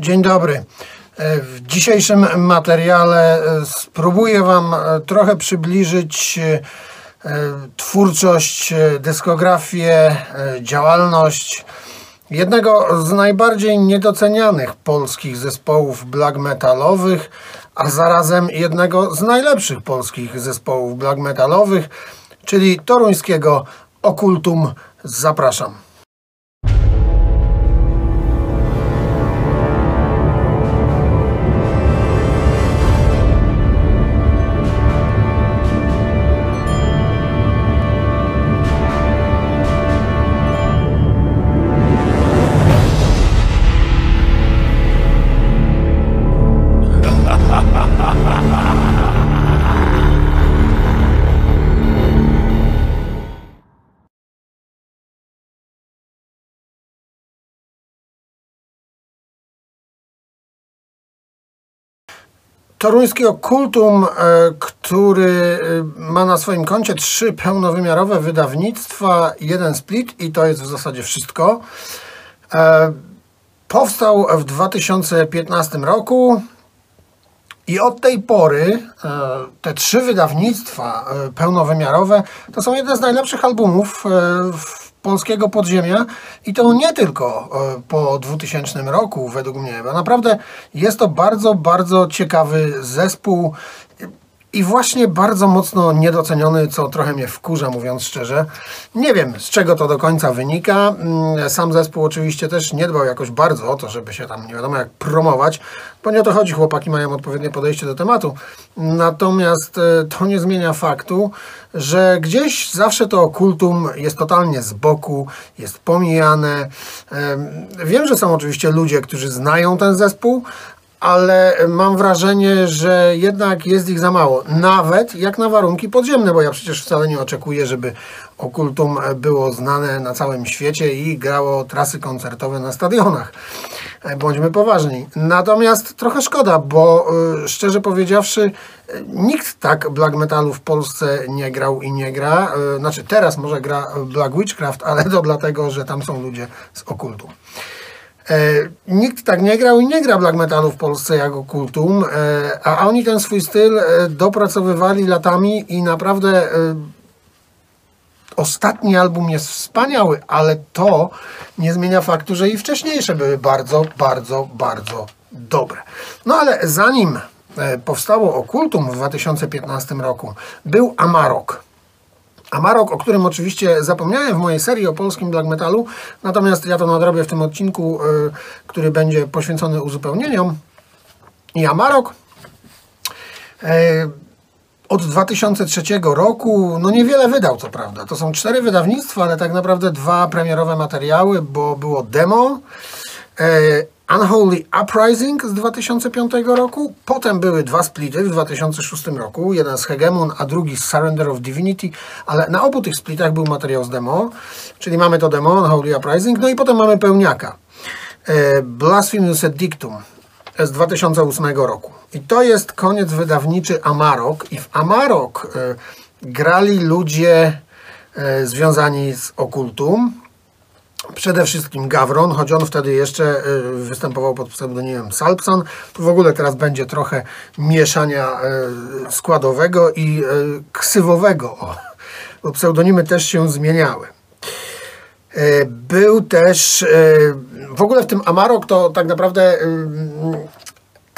Dzień dobry. E, W dzisiejszym materiale e, spróbuję Wam e, trochę przybliżyć twórczość, dyskografię, działalność jednego z najbardziej niedocenianych polskich zespołów black metalowych, a zarazem jednego z najlepszych polskich zespołów black metalowych, czyli toruńskiego Okultum. Zapraszam. Toruński Okultum, e, który e, ma na swoim koncie trzy pełnowymiarowe wydawnictwa, jeden split i to jest w zasadzie wszystko. E, Powstał w 2015 roku i od tej pory te trzy wydawnictwa pełnowymiarowe to są jedne z najlepszych albumów w polskiego podziemia i to nie tylko e, po 2000 roku według mnie, bo naprawdę jest to bardzo, bardzo ciekawy zespół i właśnie bardzo mocno niedoceniony, co trochę mnie wkurza, mówiąc szczerze. Nie wiem, z czego to do końca wynika. Mm, Sam zespół oczywiście też nie dbał jakoś bardzo o to, żeby się tam nie wiadomo jak promować, bo nie o to chodzi, chłopaki mają odpowiednie podejście do tematu. Natomiast e, to nie zmienia faktu, że gdzieś zawsze to okultum jest totalnie z boku, jest pomijane. Em, Wiem, że są oczywiście ludzie, którzy znają ten zespół, ale mam wrażenie, że jednak jest ich za mało. Nawet jak na warunki podziemne, bo ja przecież wcale nie oczekuję, żeby okultum było znane na całym świecie i grało trasy koncertowe na stadionach. E, Bądźmy poważni. Natomiast trochę szkoda, bo y, szczerze powiedziawszy, y, nikt tak black metalu w Polsce nie grał i nie gra. Znaczy teraz może gra Black Witchcraft, ale to dlatego, że tam są ludzie z okultu. E, nikt tak nie grał i nie gra black metalu w Polsce jak Okultum, e, a oni ten swój styl e, dopracowywali latami i naprawdę ostatni album jest wspaniały, ale to nie zmienia faktu, że i wcześniejsze były bardzo, bardzo, bardzo dobre. No ale zanim powstało Okultum w 2015 roku, był Amarok. Amarok, o którym oczywiście zapomniałem w mojej serii o polskim black metalu, natomiast ja to nadrobię w tym odcinku, y, który będzie poświęcony uzupełnieniom. I Amarok y, od 2003 roku, no niewiele wydał, co prawda. To są cztery wydawnictwa, ale tak naprawdę dwa premierowe materiały, bo było demo. Unholy Uprising z 2005 roku, potem były dwa splity w 2006 roku, jeden z Hegemon, a drugi z Surrender of Divinity, ale na obu tych splitach był materiał z demo, czyli mamy to demo, Unholy Uprising, no i potem mamy pełniaka, e, Blasphemous Edictum z 2008 roku. I to jest koniec wydawniczy Amarok i w Amarok e, grali ludzie e, związani z okultum, Przede wszystkim Gawron, choć on wtedy jeszcze y, występował pod pseudonimem Salpson. Tu w ogóle teraz będzie trochę mieszania y, składowego i y, ksywowego, bo pseudonimy też się zmieniały. Był też, w ogóle w tym Amarok to tak naprawdę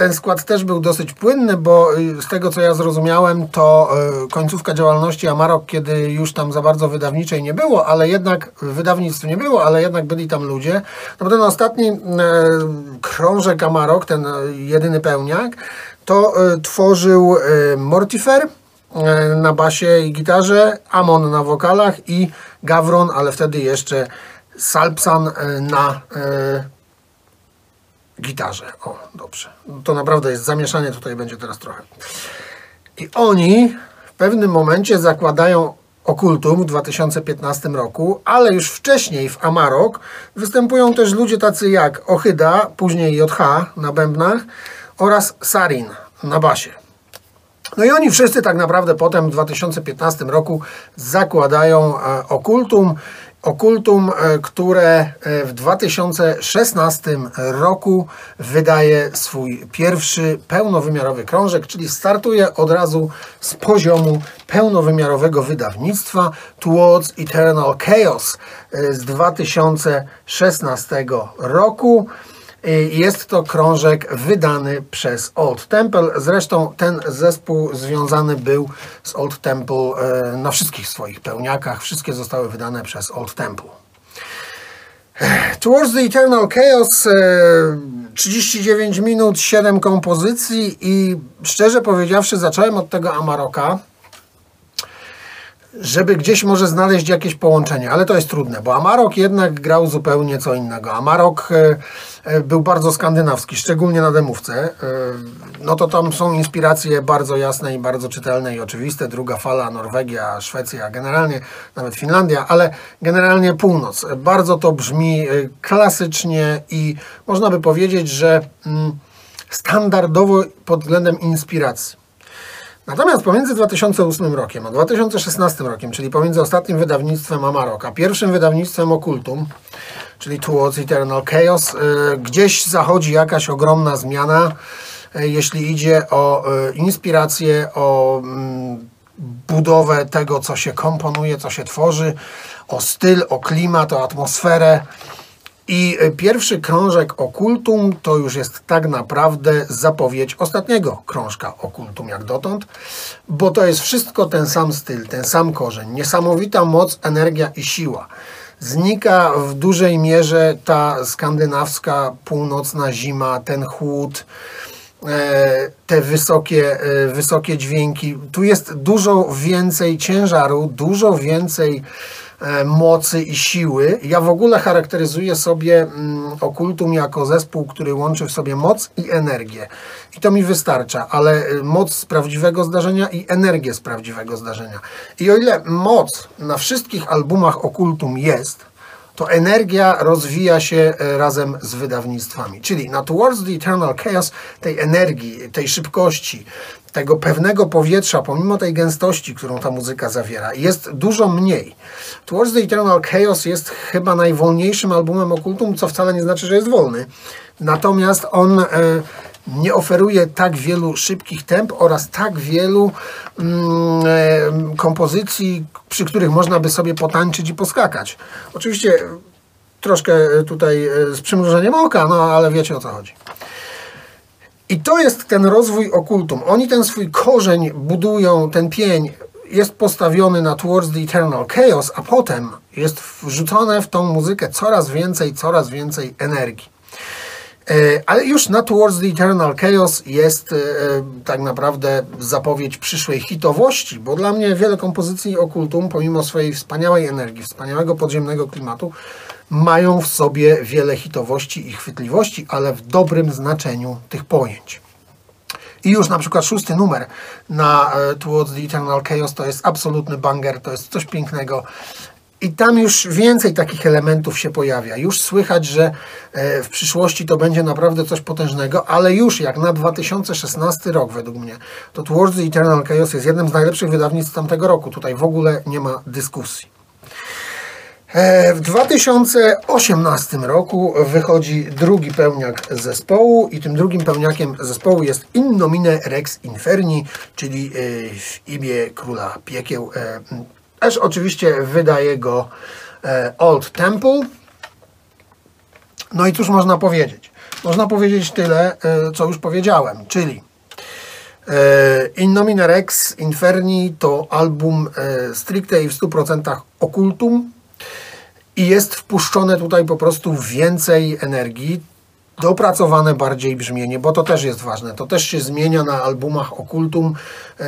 ten skład też był dosyć płynny, bo y, z tego co ja zrozumiałem, to y, końcówka działalności Amarok, kiedy już tam za bardzo wydawniczej nie było, ale jednak wydawnictw nie było, ale jednak byli tam ludzie. No ten ostatni e, krążek Amarok, ten jedyny pełniak, to tworzył Mortifer na basie i gitarze, Amon na wokalach i Gawron, ale wtedy jeszcze Salpsan na gitarze. O, dobrze. To naprawdę jest zamieszanie, tutaj będzie teraz trochę. I oni w pewnym momencie zakładają Okultum w 2015 roku, ale już wcześniej w Amarok występują też ludzie tacy jak Ochyda, później JH na bębnach oraz Sarin na basie. No i oni wszyscy tak naprawdę potem w 2015 roku zakładają e, Okultum Okultum, e, które e, w 2016 roku wydaje swój pierwszy pełnowymiarowy krążek, czyli startuje od razu z poziomu pełnowymiarowego wydawnictwa Towards Eternal Chaos e, z 2016 roku. Jest to krążek wydany przez Old Temple. Zresztą ten zespół związany był z Old Temple e, na wszystkich swoich pełniakach. Wszystkie zostały wydane przez Old Temple. Towards the Eternal Chaos 39 e, minut, 7 kompozycji i szczerze powiedziawszy zacząłem od tego Amaroka żeby gdzieś może znaleźć jakieś połączenie, ale to jest trudne, bo Amarok jednak grał zupełnie co innego. Amarok e, e, był bardzo skandynawski, szczególnie na demówce. E, no to tam są inspiracje bardzo jasne i bardzo czytelne i oczywiste. Druga fala, Norwegia, Szwecja, generalnie nawet Finlandia, ale generalnie północ. Bardzo to brzmi klasycznie i można by powiedzieć, że mm, standardowo pod względem inspiracji. Natomiast pomiędzy 2008 rokiem a 2016 rokiem, czyli pomiędzy ostatnim wydawnictwem Amarok, a pierwszym wydawnictwem Okultum, czyli Towards Eternal Chaos, y, gdzieś zachodzi jakaś ogromna zmiana, y, jeśli idzie o y, inspirację, o mm, budowę tego, co się komponuje, co się tworzy, o styl, o klimat, o atmosferę. I e, pierwszy krążek Okultum to już jest tak naprawdę zapowiedź ostatniego krążka Okultum jak dotąd, bo to jest wszystko ten sam styl, ten sam korzeń, niesamowita moc, energia i siła. Znika w dużej mierze ta skandynawska północna zima, ten chłód, e, te wysokie, e, wysokie dźwięki. Tu jest dużo więcej ciężaru, dużo więcej mocy i siły. Ja w ogóle charakteryzuję sobie mm, okultum jako zespół, który łączy w sobie moc i energię. I to mi wystarcza, ale y, moc z prawdziwego zdarzenia i energię z prawdziwego zdarzenia. I o ile moc na wszystkich albumach okultum jest, to energia rozwija się e, razem z wydawnictwami. Czyli na Towards the Eternal Chaos tej energii, tej szybkości, tego pewnego powietrza, pomimo tej gęstości, którą ta muzyka zawiera, jest dużo mniej. Towards the Eternal Chaos jest chyba najwolniejszym albumem okultum, co wcale nie znaczy, że jest wolny. Natomiast on e, nie oferuje tak wielu szybkich temp oraz tak wielu mm, e, kompozycji, przy których można by sobie potańczyć i poskakać. Oczywiście troszkę tutaj e, z przymrużeniem oka, no ale wiecie o co chodzi. I to jest ten rozwój okultum. Oni ten swój korzeń budują, ten pień jest postawiony na Towards the Eternal Chaos, a potem jest wrzucone w tą muzykę coraz więcej, coraz więcej energii. E, ale już na Towards the Eternal Chaos jest e, tak naprawdę zapowiedź przyszłej hitowości, bo dla mnie wiele kompozycji okultum, pomimo swojej wspaniałej energii, wspaniałego podziemnego klimatu, mają w sobie wiele hitowości i chwytliwości, ale w dobrym znaczeniu tych pojęć. I już na przykład szósty numer na e, Towards the Eternal Chaos to jest absolutny banger, to jest coś pięknego. I tam już więcej takich elementów się pojawia. Już słychać, że e, w przyszłości to będzie naprawdę coś potężnego, ale już jak na 2016 rok według mnie, to Towards the Eternal Chaos jest jednym z najlepszych wydawnictw tamtego roku. Tutaj w ogóle nie ma dyskusji. E, w 2018 roku wychodzi drugi pełniak zespołu i tym drugim pełniakiem zespołu jest In nomine Rex Inferni, czyli e, w imię Króla Piekieł. E, też oczywiście wydaje go Old Temple. No i cóż można powiedzieć? Można powiedzieć tyle, co już powiedziałem, czyli In nomine Rex Inferni to album stricte i w 100% okultum, i jest wpuszczone tutaj po prostu więcej energii, dopracowane bardziej brzmienie, bo to też jest ważne. To też się zmienia na albumach Okultum, e,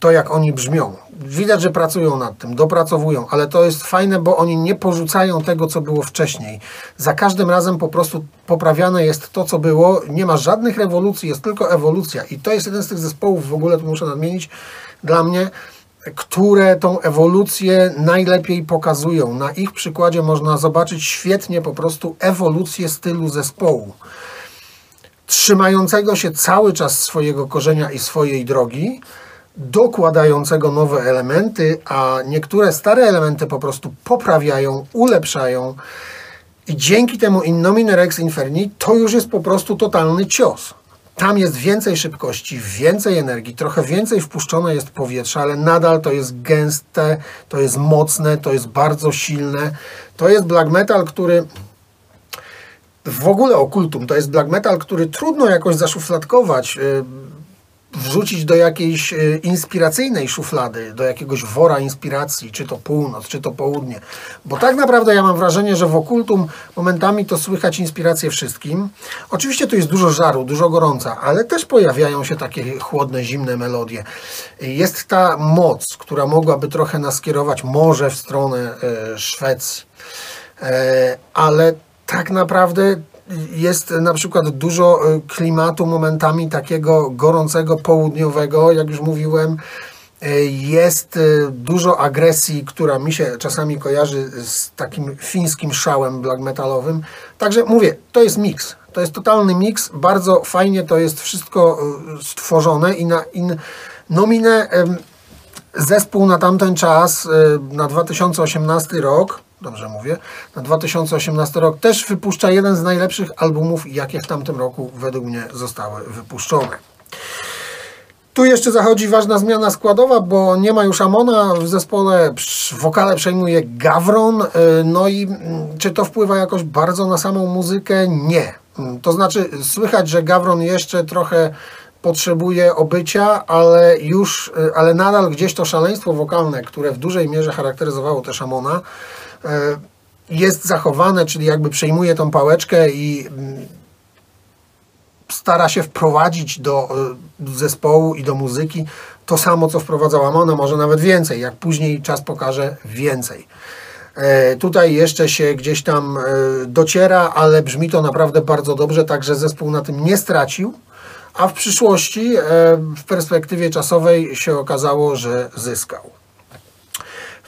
to jak oni brzmią. Widać, że pracują nad tym, dopracowują, ale to jest fajne, bo oni nie porzucają tego, co było wcześniej. Za każdym razem po prostu poprawiane jest to, co było. Nie ma żadnych rewolucji, jest tylko ewolucja. I to jest jeden z tych zespołów, w ogóle tu muszę nadmienić, dla mnie, które tą ewolucję najlepiej pokazują. Na ich przykładzie można zobaczyć świetnie po prostu ewolucję stylu zespołu. Trzymającego się cały czas swojego korzenia i swojej drogi, dokładającego nowe elementy, a niektóre stare elementy po prostu poprawiają, ulepszają. I dzięki temu In Nomine Rex Inferni to już jest po prostu totalny cios. Tam jest więcej szybkości, więcej energii, trochę więcej wpuszczone jest powietrza, ale nadal to jest gęste, to jest mocne, to jest bardzo silne. To jest black metal, który w ogóle okultum to jest black metal, który trudno jakoś zaszufladkować, y, wrzucić do jakiejś y, inspiracyjnej szuflady, do jakiegoś wora inspiracji, czy to północ, czy to południe. Bo tak naprawdę ja mam wrażenie, że w okultum momentami to słychać inspirację wszystkim. Oczywiście tu jest dużo żaru, dużo gorąca, ale też pojawiają się takie chłodne, zimne melodie. Jest ta moc, która mogłaby trochę nas kierować może w stronę e, Szwecji. E, ale tak naprawdę jest na przykład dużo e, klimatu momentami takiego gorącego, południowego, jak już mówiłem. E, jest e, dużo agresji, która mi się czasami kojarzy z takim fińskim szałem black metalowym. Także mówię, to jest miks. To jest totalny miks. Bardzo fajnie to jest wszystko stworzone i na in nominę zespół na tamten czas, na 2018 rok, dobrze mówię, na 2018 rok też wypuszcza jeden z najlepszych albumów, jakie w tamtym roku według mnie zostały wypuszczone. Tu jeszcze zachodzi ważna zmiana składowa, bo nie ma już Amona w zespole, wokale przejmuje Gawron, y, no i mm, czy to wpływa jakoś bardzo na samą muzykę? Nie. Mm, to znaczy słychać, że Gawron jeszcze trochę potrzebuje obycia, ale już, y, ale nadal gdzieś to szaleństwo wokalne, które w dużej mierze charakteryzowało też Amona, jest zachowane, czyli jakby przejmuje tą pałeczkę i mm, stara się wprowadzić do e, zespołu i do muzyki to samo, co wprowadzała Amona, może nawet więcej, jak później czas pokaże więcej. E, tutaj jeszcze się gdzieś tam dociera, ale brzmi to naprawdę bardzo dobrze, także zespół na tym nie stracił, a w przyszłości, w perspektywie czasowej się okazało, że zyskał.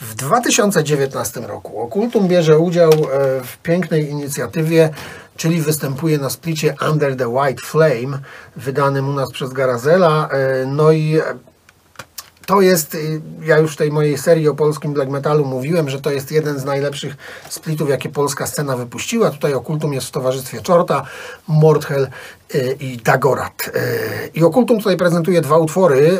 W 2019 roku Okultum bierze udział e, w pięknej inicjatywie, czyli występuje na splicie Under the White Flame, wydanym u nas przez Garazela. E, no i to jest, y, ja już w tej mojej serii o polskim black metalu mówiłem, że to jest jeden z najlepszych splitów, jakie polska scena wypuściła. Tutaj Okultum jest w towarzystwie Czorta, Mordhel y, i Dagorat. Y, I Okultum tutaj prezentuje dwa utwory.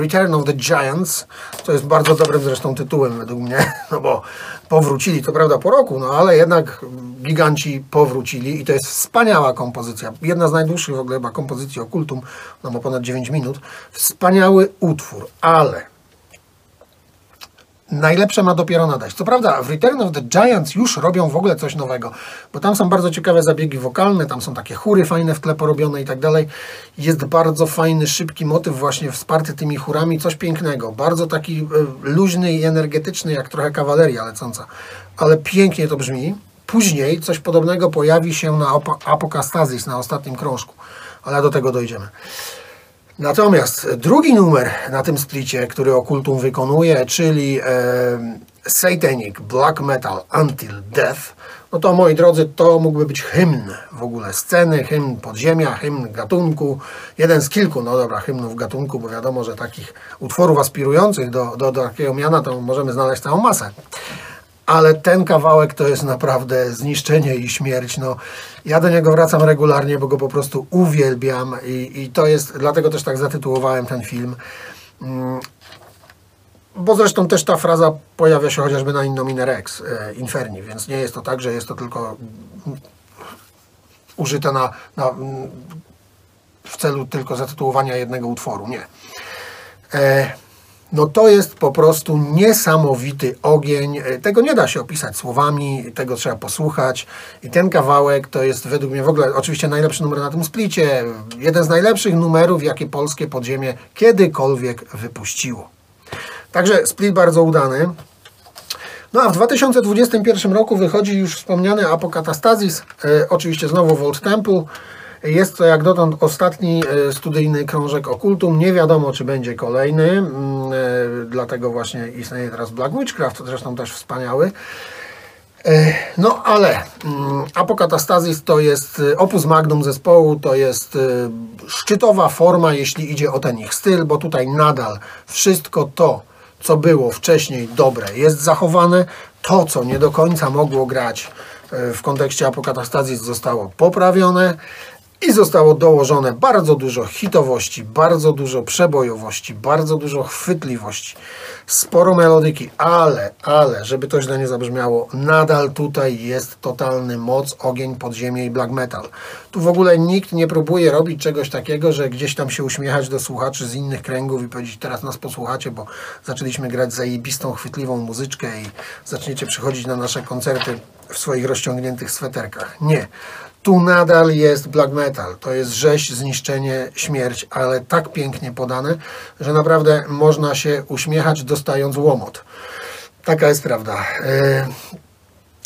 Return of the Giants, co jest bardzo dobrym zresztą tytułem według mnie, no bo powrócili, to prawda po roku, no ale jednak giganci powrócili i to jest wspaniała kompozycja. Jedna z najdłuższych w ogóle chyba kompozycji Okultum, no ma ponad 9 minut. Wspaniały utwór, ale najlepsze ma dopiero nadać. Co prawda w Return of the Giants już robią w ogóle coś nowego, bo tam są bardzo ciekawe zabiegi wokalne, tam są takie chóry fajne w tle porobione i tak dalej. Jest bardzo fajny, szybki motyw właśnie wsparty tymi chórami, coś pięknego. Bardzo taki e, luźny i energetyczny, jak trochę kawaleria lecąca. Ale pięknie to brzmi. Później coś podobnego pojawi się na Apokastazis, na ostatnim krążku, ale do tego dojdziemy. Natomiast drugi numer na tym splicie, który Okultum wykonuje, czyli e, Satanic Black Metal Until Death, no to moi drodzy, to mógłby być hymn w ogóle sceny, hymn podziemia, hymn gatunku, jeden z kilku, no dobra, hymnów gatunku, bo wiadomo, że takich utworów aspirujących do, do, do takiego miana to możemy znaleźć całą masę ale ten kawałek to jest naprawdę zniszczenie i śmierć. No, ja do niego wracam regularnie, bo go po prostu uwielbiam i, i to jest, dlatego też tak zatytułowałem ten film. Mm, bo zresztą też ta fraza pojawia się chociażby na Innomine Rex, e, Inferni, więc nie jest to tak, że jest to tylko użyte na, na w celu tylko zatytułowania jednego utworu. Nie. E, no to jest po prostu niesamowity ogień. E, tego nie da się opisać słowami, tego trzeba posłuchać. I ten kawałek to jest według mnie w ogóle oczywiście najlepszy numer na tym splicie. Jeden z najlepszych numerów, jakie polskie podziemie kiedykolwiek wypuściło. Także split bardzo udany. No a w 2021 roku wychodzi już wspomniany Apokatastazis, e, oczywiście znowu Volt Temple. Jest to jak dotąd ostatni e, studyjny krążek okultum. Nie wiadomo, czy będzie kolejny, mm, e, dlatego właśnie istnieje teraz Black Witchcraft, zresztą też wspaniały. E, No ale mm, Apokatastasis to jest opus magnum zespołu, to jest szczytowa forma, jeśli idzie o ten ich styl, bo tutaj nadal wszystko to, co było wcześniej dobre, jest zachowane. To, co nie do końca mogło grać w kontekście Apokatastasis, zostało poprawione. I zostało dołożone bardzo dużo hitowości, bardzo dużo przebojowości, bardzo dużo chwytliwości, sporo melodyki, ale, ale, żeby to źle nie zabrzmiało, nadal tutaj jest totalny moc, ogień, podziemie i black metal. Tu w ogóle nikt nie próbuje robić czegoś takiego, że gdzieś tam się uśmiechać do słuchaczy z innych kręgów i powiedzieć teraz nas posłuchacie, bo zaczęliśmy grać zajebistą, chwytliwą muzyczkę i zaczniecie przychodzić na nasze koncerty w swoich rozciągniętych sweterkach. Nie. Tu nadal jest black metal. To jest rzeź, zniszczenie, śmierć, ale tak pięknie podane, że naprawdę można się uśmiechać dostając łomot. Taka jest prawda. Yy,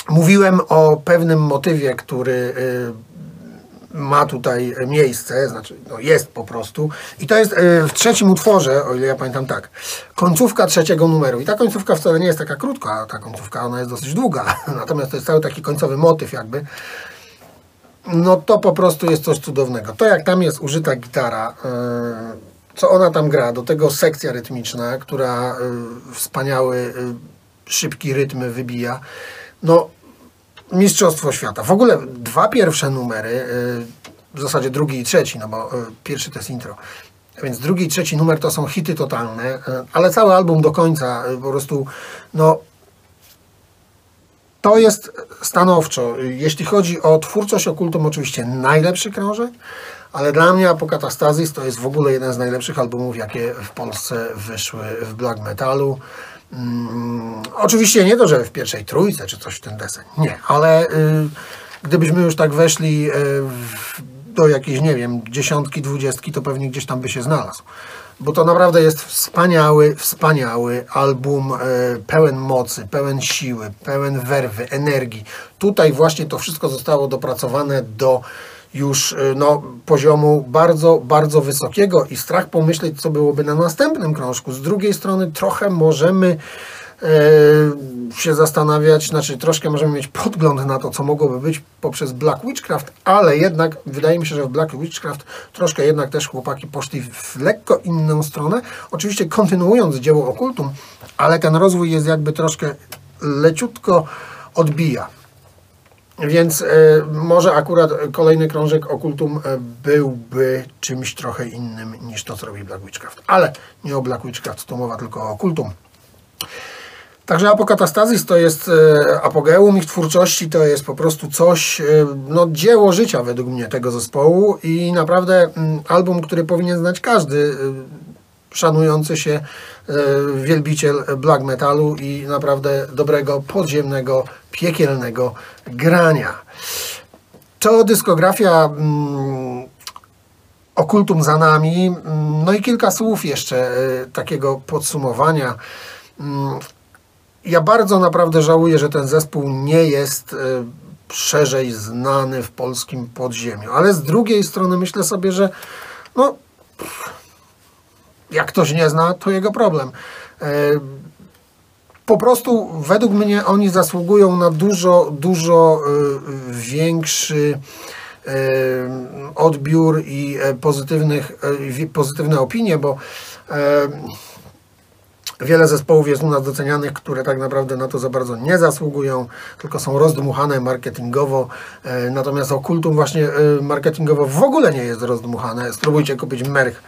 Mówiłem o pewnym motywie, który yy, ma tutaj miejsce, znaczy no jest po prostu. I to jest yy, w trzecim utworze, o ile ja pamiętam tak, końcówka trzeciego numeru. I ta końcówka wcale nie jest taka krótka, ta końcówka ona jest dosyć długa. Natomiast to jest cały taki końcowy motyw jakby no to po prostu jest coś cudownego. To jak tam jest użyta gitara, yy, co ona tam gra, do tego sekcja rytmiczna, która yy, wspaniały, yy, szybki rytm wybija. No, mistrzostwo świata. W ogóle dwa pierwsze numery, w zasadzie drugi i trzeci, no bo pierwszy to jest intro. Więc drugi i trzeci numer to są hity totalne, ale cały album do końca po prostu, no to jest stanowczo. Jeśli chodzi o twórczość okultum, oczywiście najlepszy krążek, ale dla mnie Apokatastasis to jest w ogóle jeden z najlepszych albumów, jakie w Polsce wyszły w black metalu. Mm, oczywiście nie to, że w pierwszej trójce czy coś w ten deseń, nie, ale y, gdybyśmy już tak weszli y, w, do jakiejś, nie wiem, dziesiątki, dwudziestki, to pewnie gdzieś tam by się znalazł bo to naprawdę jest wspaniały, wspaniały album e, pełen mocy, pełen siły, pełen werwy, energii. Tutaj właśnie to wszystko zostało dopracowane do już e, no, poziomu bardzo, bardzo wysokiego i strach pomyśleć, co byłoby na następnym krążku. Z drugiej strony trochę możemy się zastanawiać, znaczy troszkę możemy mieć podgląd na to, co mogłoby być poprzez Black Witchcraft, ale jednak wydaje mi się, że w Black Witchcraft troszkę jednak też chłopaki poszli w lekko inną stronę. Oczywiście kontynuując dzieło okultum, ale ten rozwój jest jakby troszkę leciutko odbija. Więc e, może akurat kolejny krążek okultum e, byłby czymś trochę innym niż to, co robi Black Witchcraft. Ale nie o Black Witchcraft, to mowa tylko o okultum. Także Apokatastasis to jest e, apogeum ich twórczości, to jest po prostu coś, e, no dzieło życia według mnie tego zespołu i naprawdę mm, album, który powinien znać każdy e, szanujący się wielbiciel black metalu i naprawdę dobrego, podziemnego, piekielnego grania. To dyskografia mm, okultum za nami. Mm, No i kilka słów jeszcze takiego podsumowania. Ja bardzo naprawdę żałuję, że ten zespół nie jest e, szerzej znany w polskim podziemiu, ale z drugiej strony myślę sobie, że no, jak ktoś nie zna, to jego problem. E, Po prostu według mnie oni zasługują na dużo, dużo e, większy odbiór i e, pozytywnych, e, pozytywne opinie, bo e, Wiele zespołów jest u nas docenianych, które tak naprawdę na to za bardzo nie zasługują, tylko są rozdmuchane marketingowo. E, Natomiast Okultum właśnie e, marketingowo w ogóle nie jest rozdmuchane. Spróbujcie kupić merch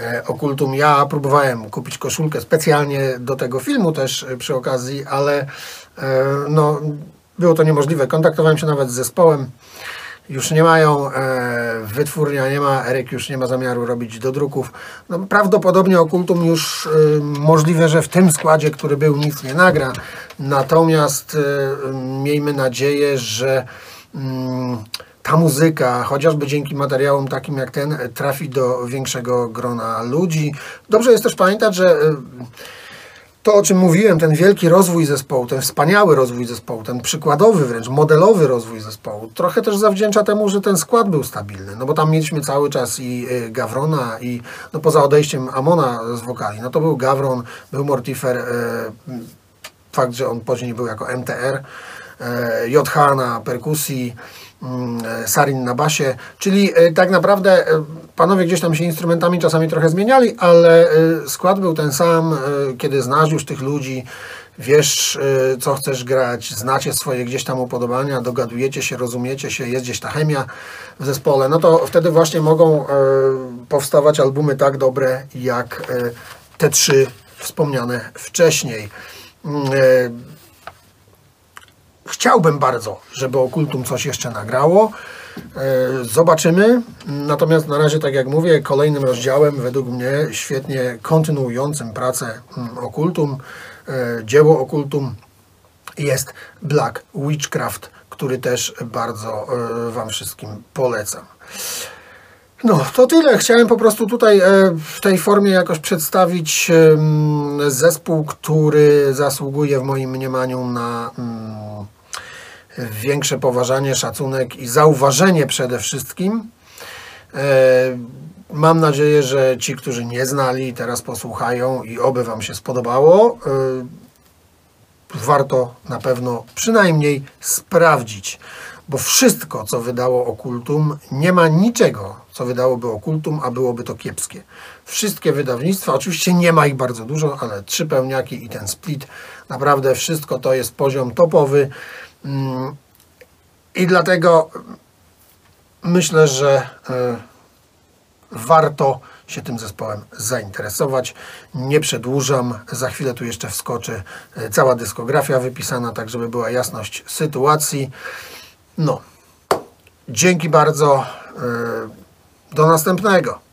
e, Okultum. Ja próbowałem kupić koszulkę specjalnie do tego filmu też przy okazji, ale no, było to niemożliwe. Kontaktowałem się nawet z zespołem. Już nie mają, e, wytwórnia nie ma, Eryk już nie ma zamiaru robić do druków. No, prawdopodobnie Okultum już e, możliwe, że w tym składzie, który był, nic nie nagra. Natomiast e, miejmy nadzieję, że mm, ta muzyka, chociażby dzięki materiałom takim jak ten, trafi do większego grona ludzi. Dobrze jest też pamiętać, że e, to, o czym mówiłem, ten wielki rozwój zespołu, ten wspaniały rozwój zespołu, ten przykładowy wręcz, modelowy rozwój zespołu, trochę też zawdzięcza temu, że ten skład był stabilny, no bo tam mieliśmy cały czas i y, Gawrona i no poza odejściem Amona z wokali, no to był Gawron, był Mortifer, y, fakt, że on później był jako MTR, e, JH na perkusji, Sarin na basie, czyli e, tak naprawdę e, panowie gdzieś tam się instrumentami czasami trochę zmieniali, ale e, skład był ten sam, kiedy znasz już tych ludzi, wiesz co chcesz grać, znacie swoje gdzieś tam upodobania, dogadujecie się, rozumiecie się, jest gdzieś ta chemia w zespole, no to wtedy właśnie mogą powstawać albumy tak dobre jak te trzy wspomniane wcześniej. Chciałbym bardzo, żeby Okultum coś jeszcze nagrało. E, Zobaczymy. Natomiast na razie, tak jak mówię, kolejnym rozdziałem, według mnie świetnie kontynuującym pracę mm, Okultum, e, dzieło Okultum jest Black Witchcraft, który też bardzo e, Wam wszystkim polecam. No, to tyle. Chciałem po prostu tutaj w tej formie jakoś przedstawić zespół, który zasługuje w moim mniemaniu na mm, większe poważanie, szacunek i zauważenie przede wszystkim. E, Mam nadzieję, że ci, którzy nie znali, teraz posłuchają i oby Wam się spodobało. E, Warto na pewno przynajmniej sprawdzić, bo wszystko, co wydało Okultum, nie ma niczego, co wydałoby Okultum, a byłoby to kiepskie. Wszystkie wydawnictwa, oczywiście nie ma ich bardzo dużo, ale trzy pełniaki i ten split, naprawdę wszystko to jest poziom topowy. I dlatego myślę, że e, warto się tym zespołem zainteresować. Nie przedłużam, za chwilę tu jeszcze wskoczy e, cała dyskografia wypisana, tak żeby była jasność sytuacji. No, dzięki bardzo. e, Do następnego.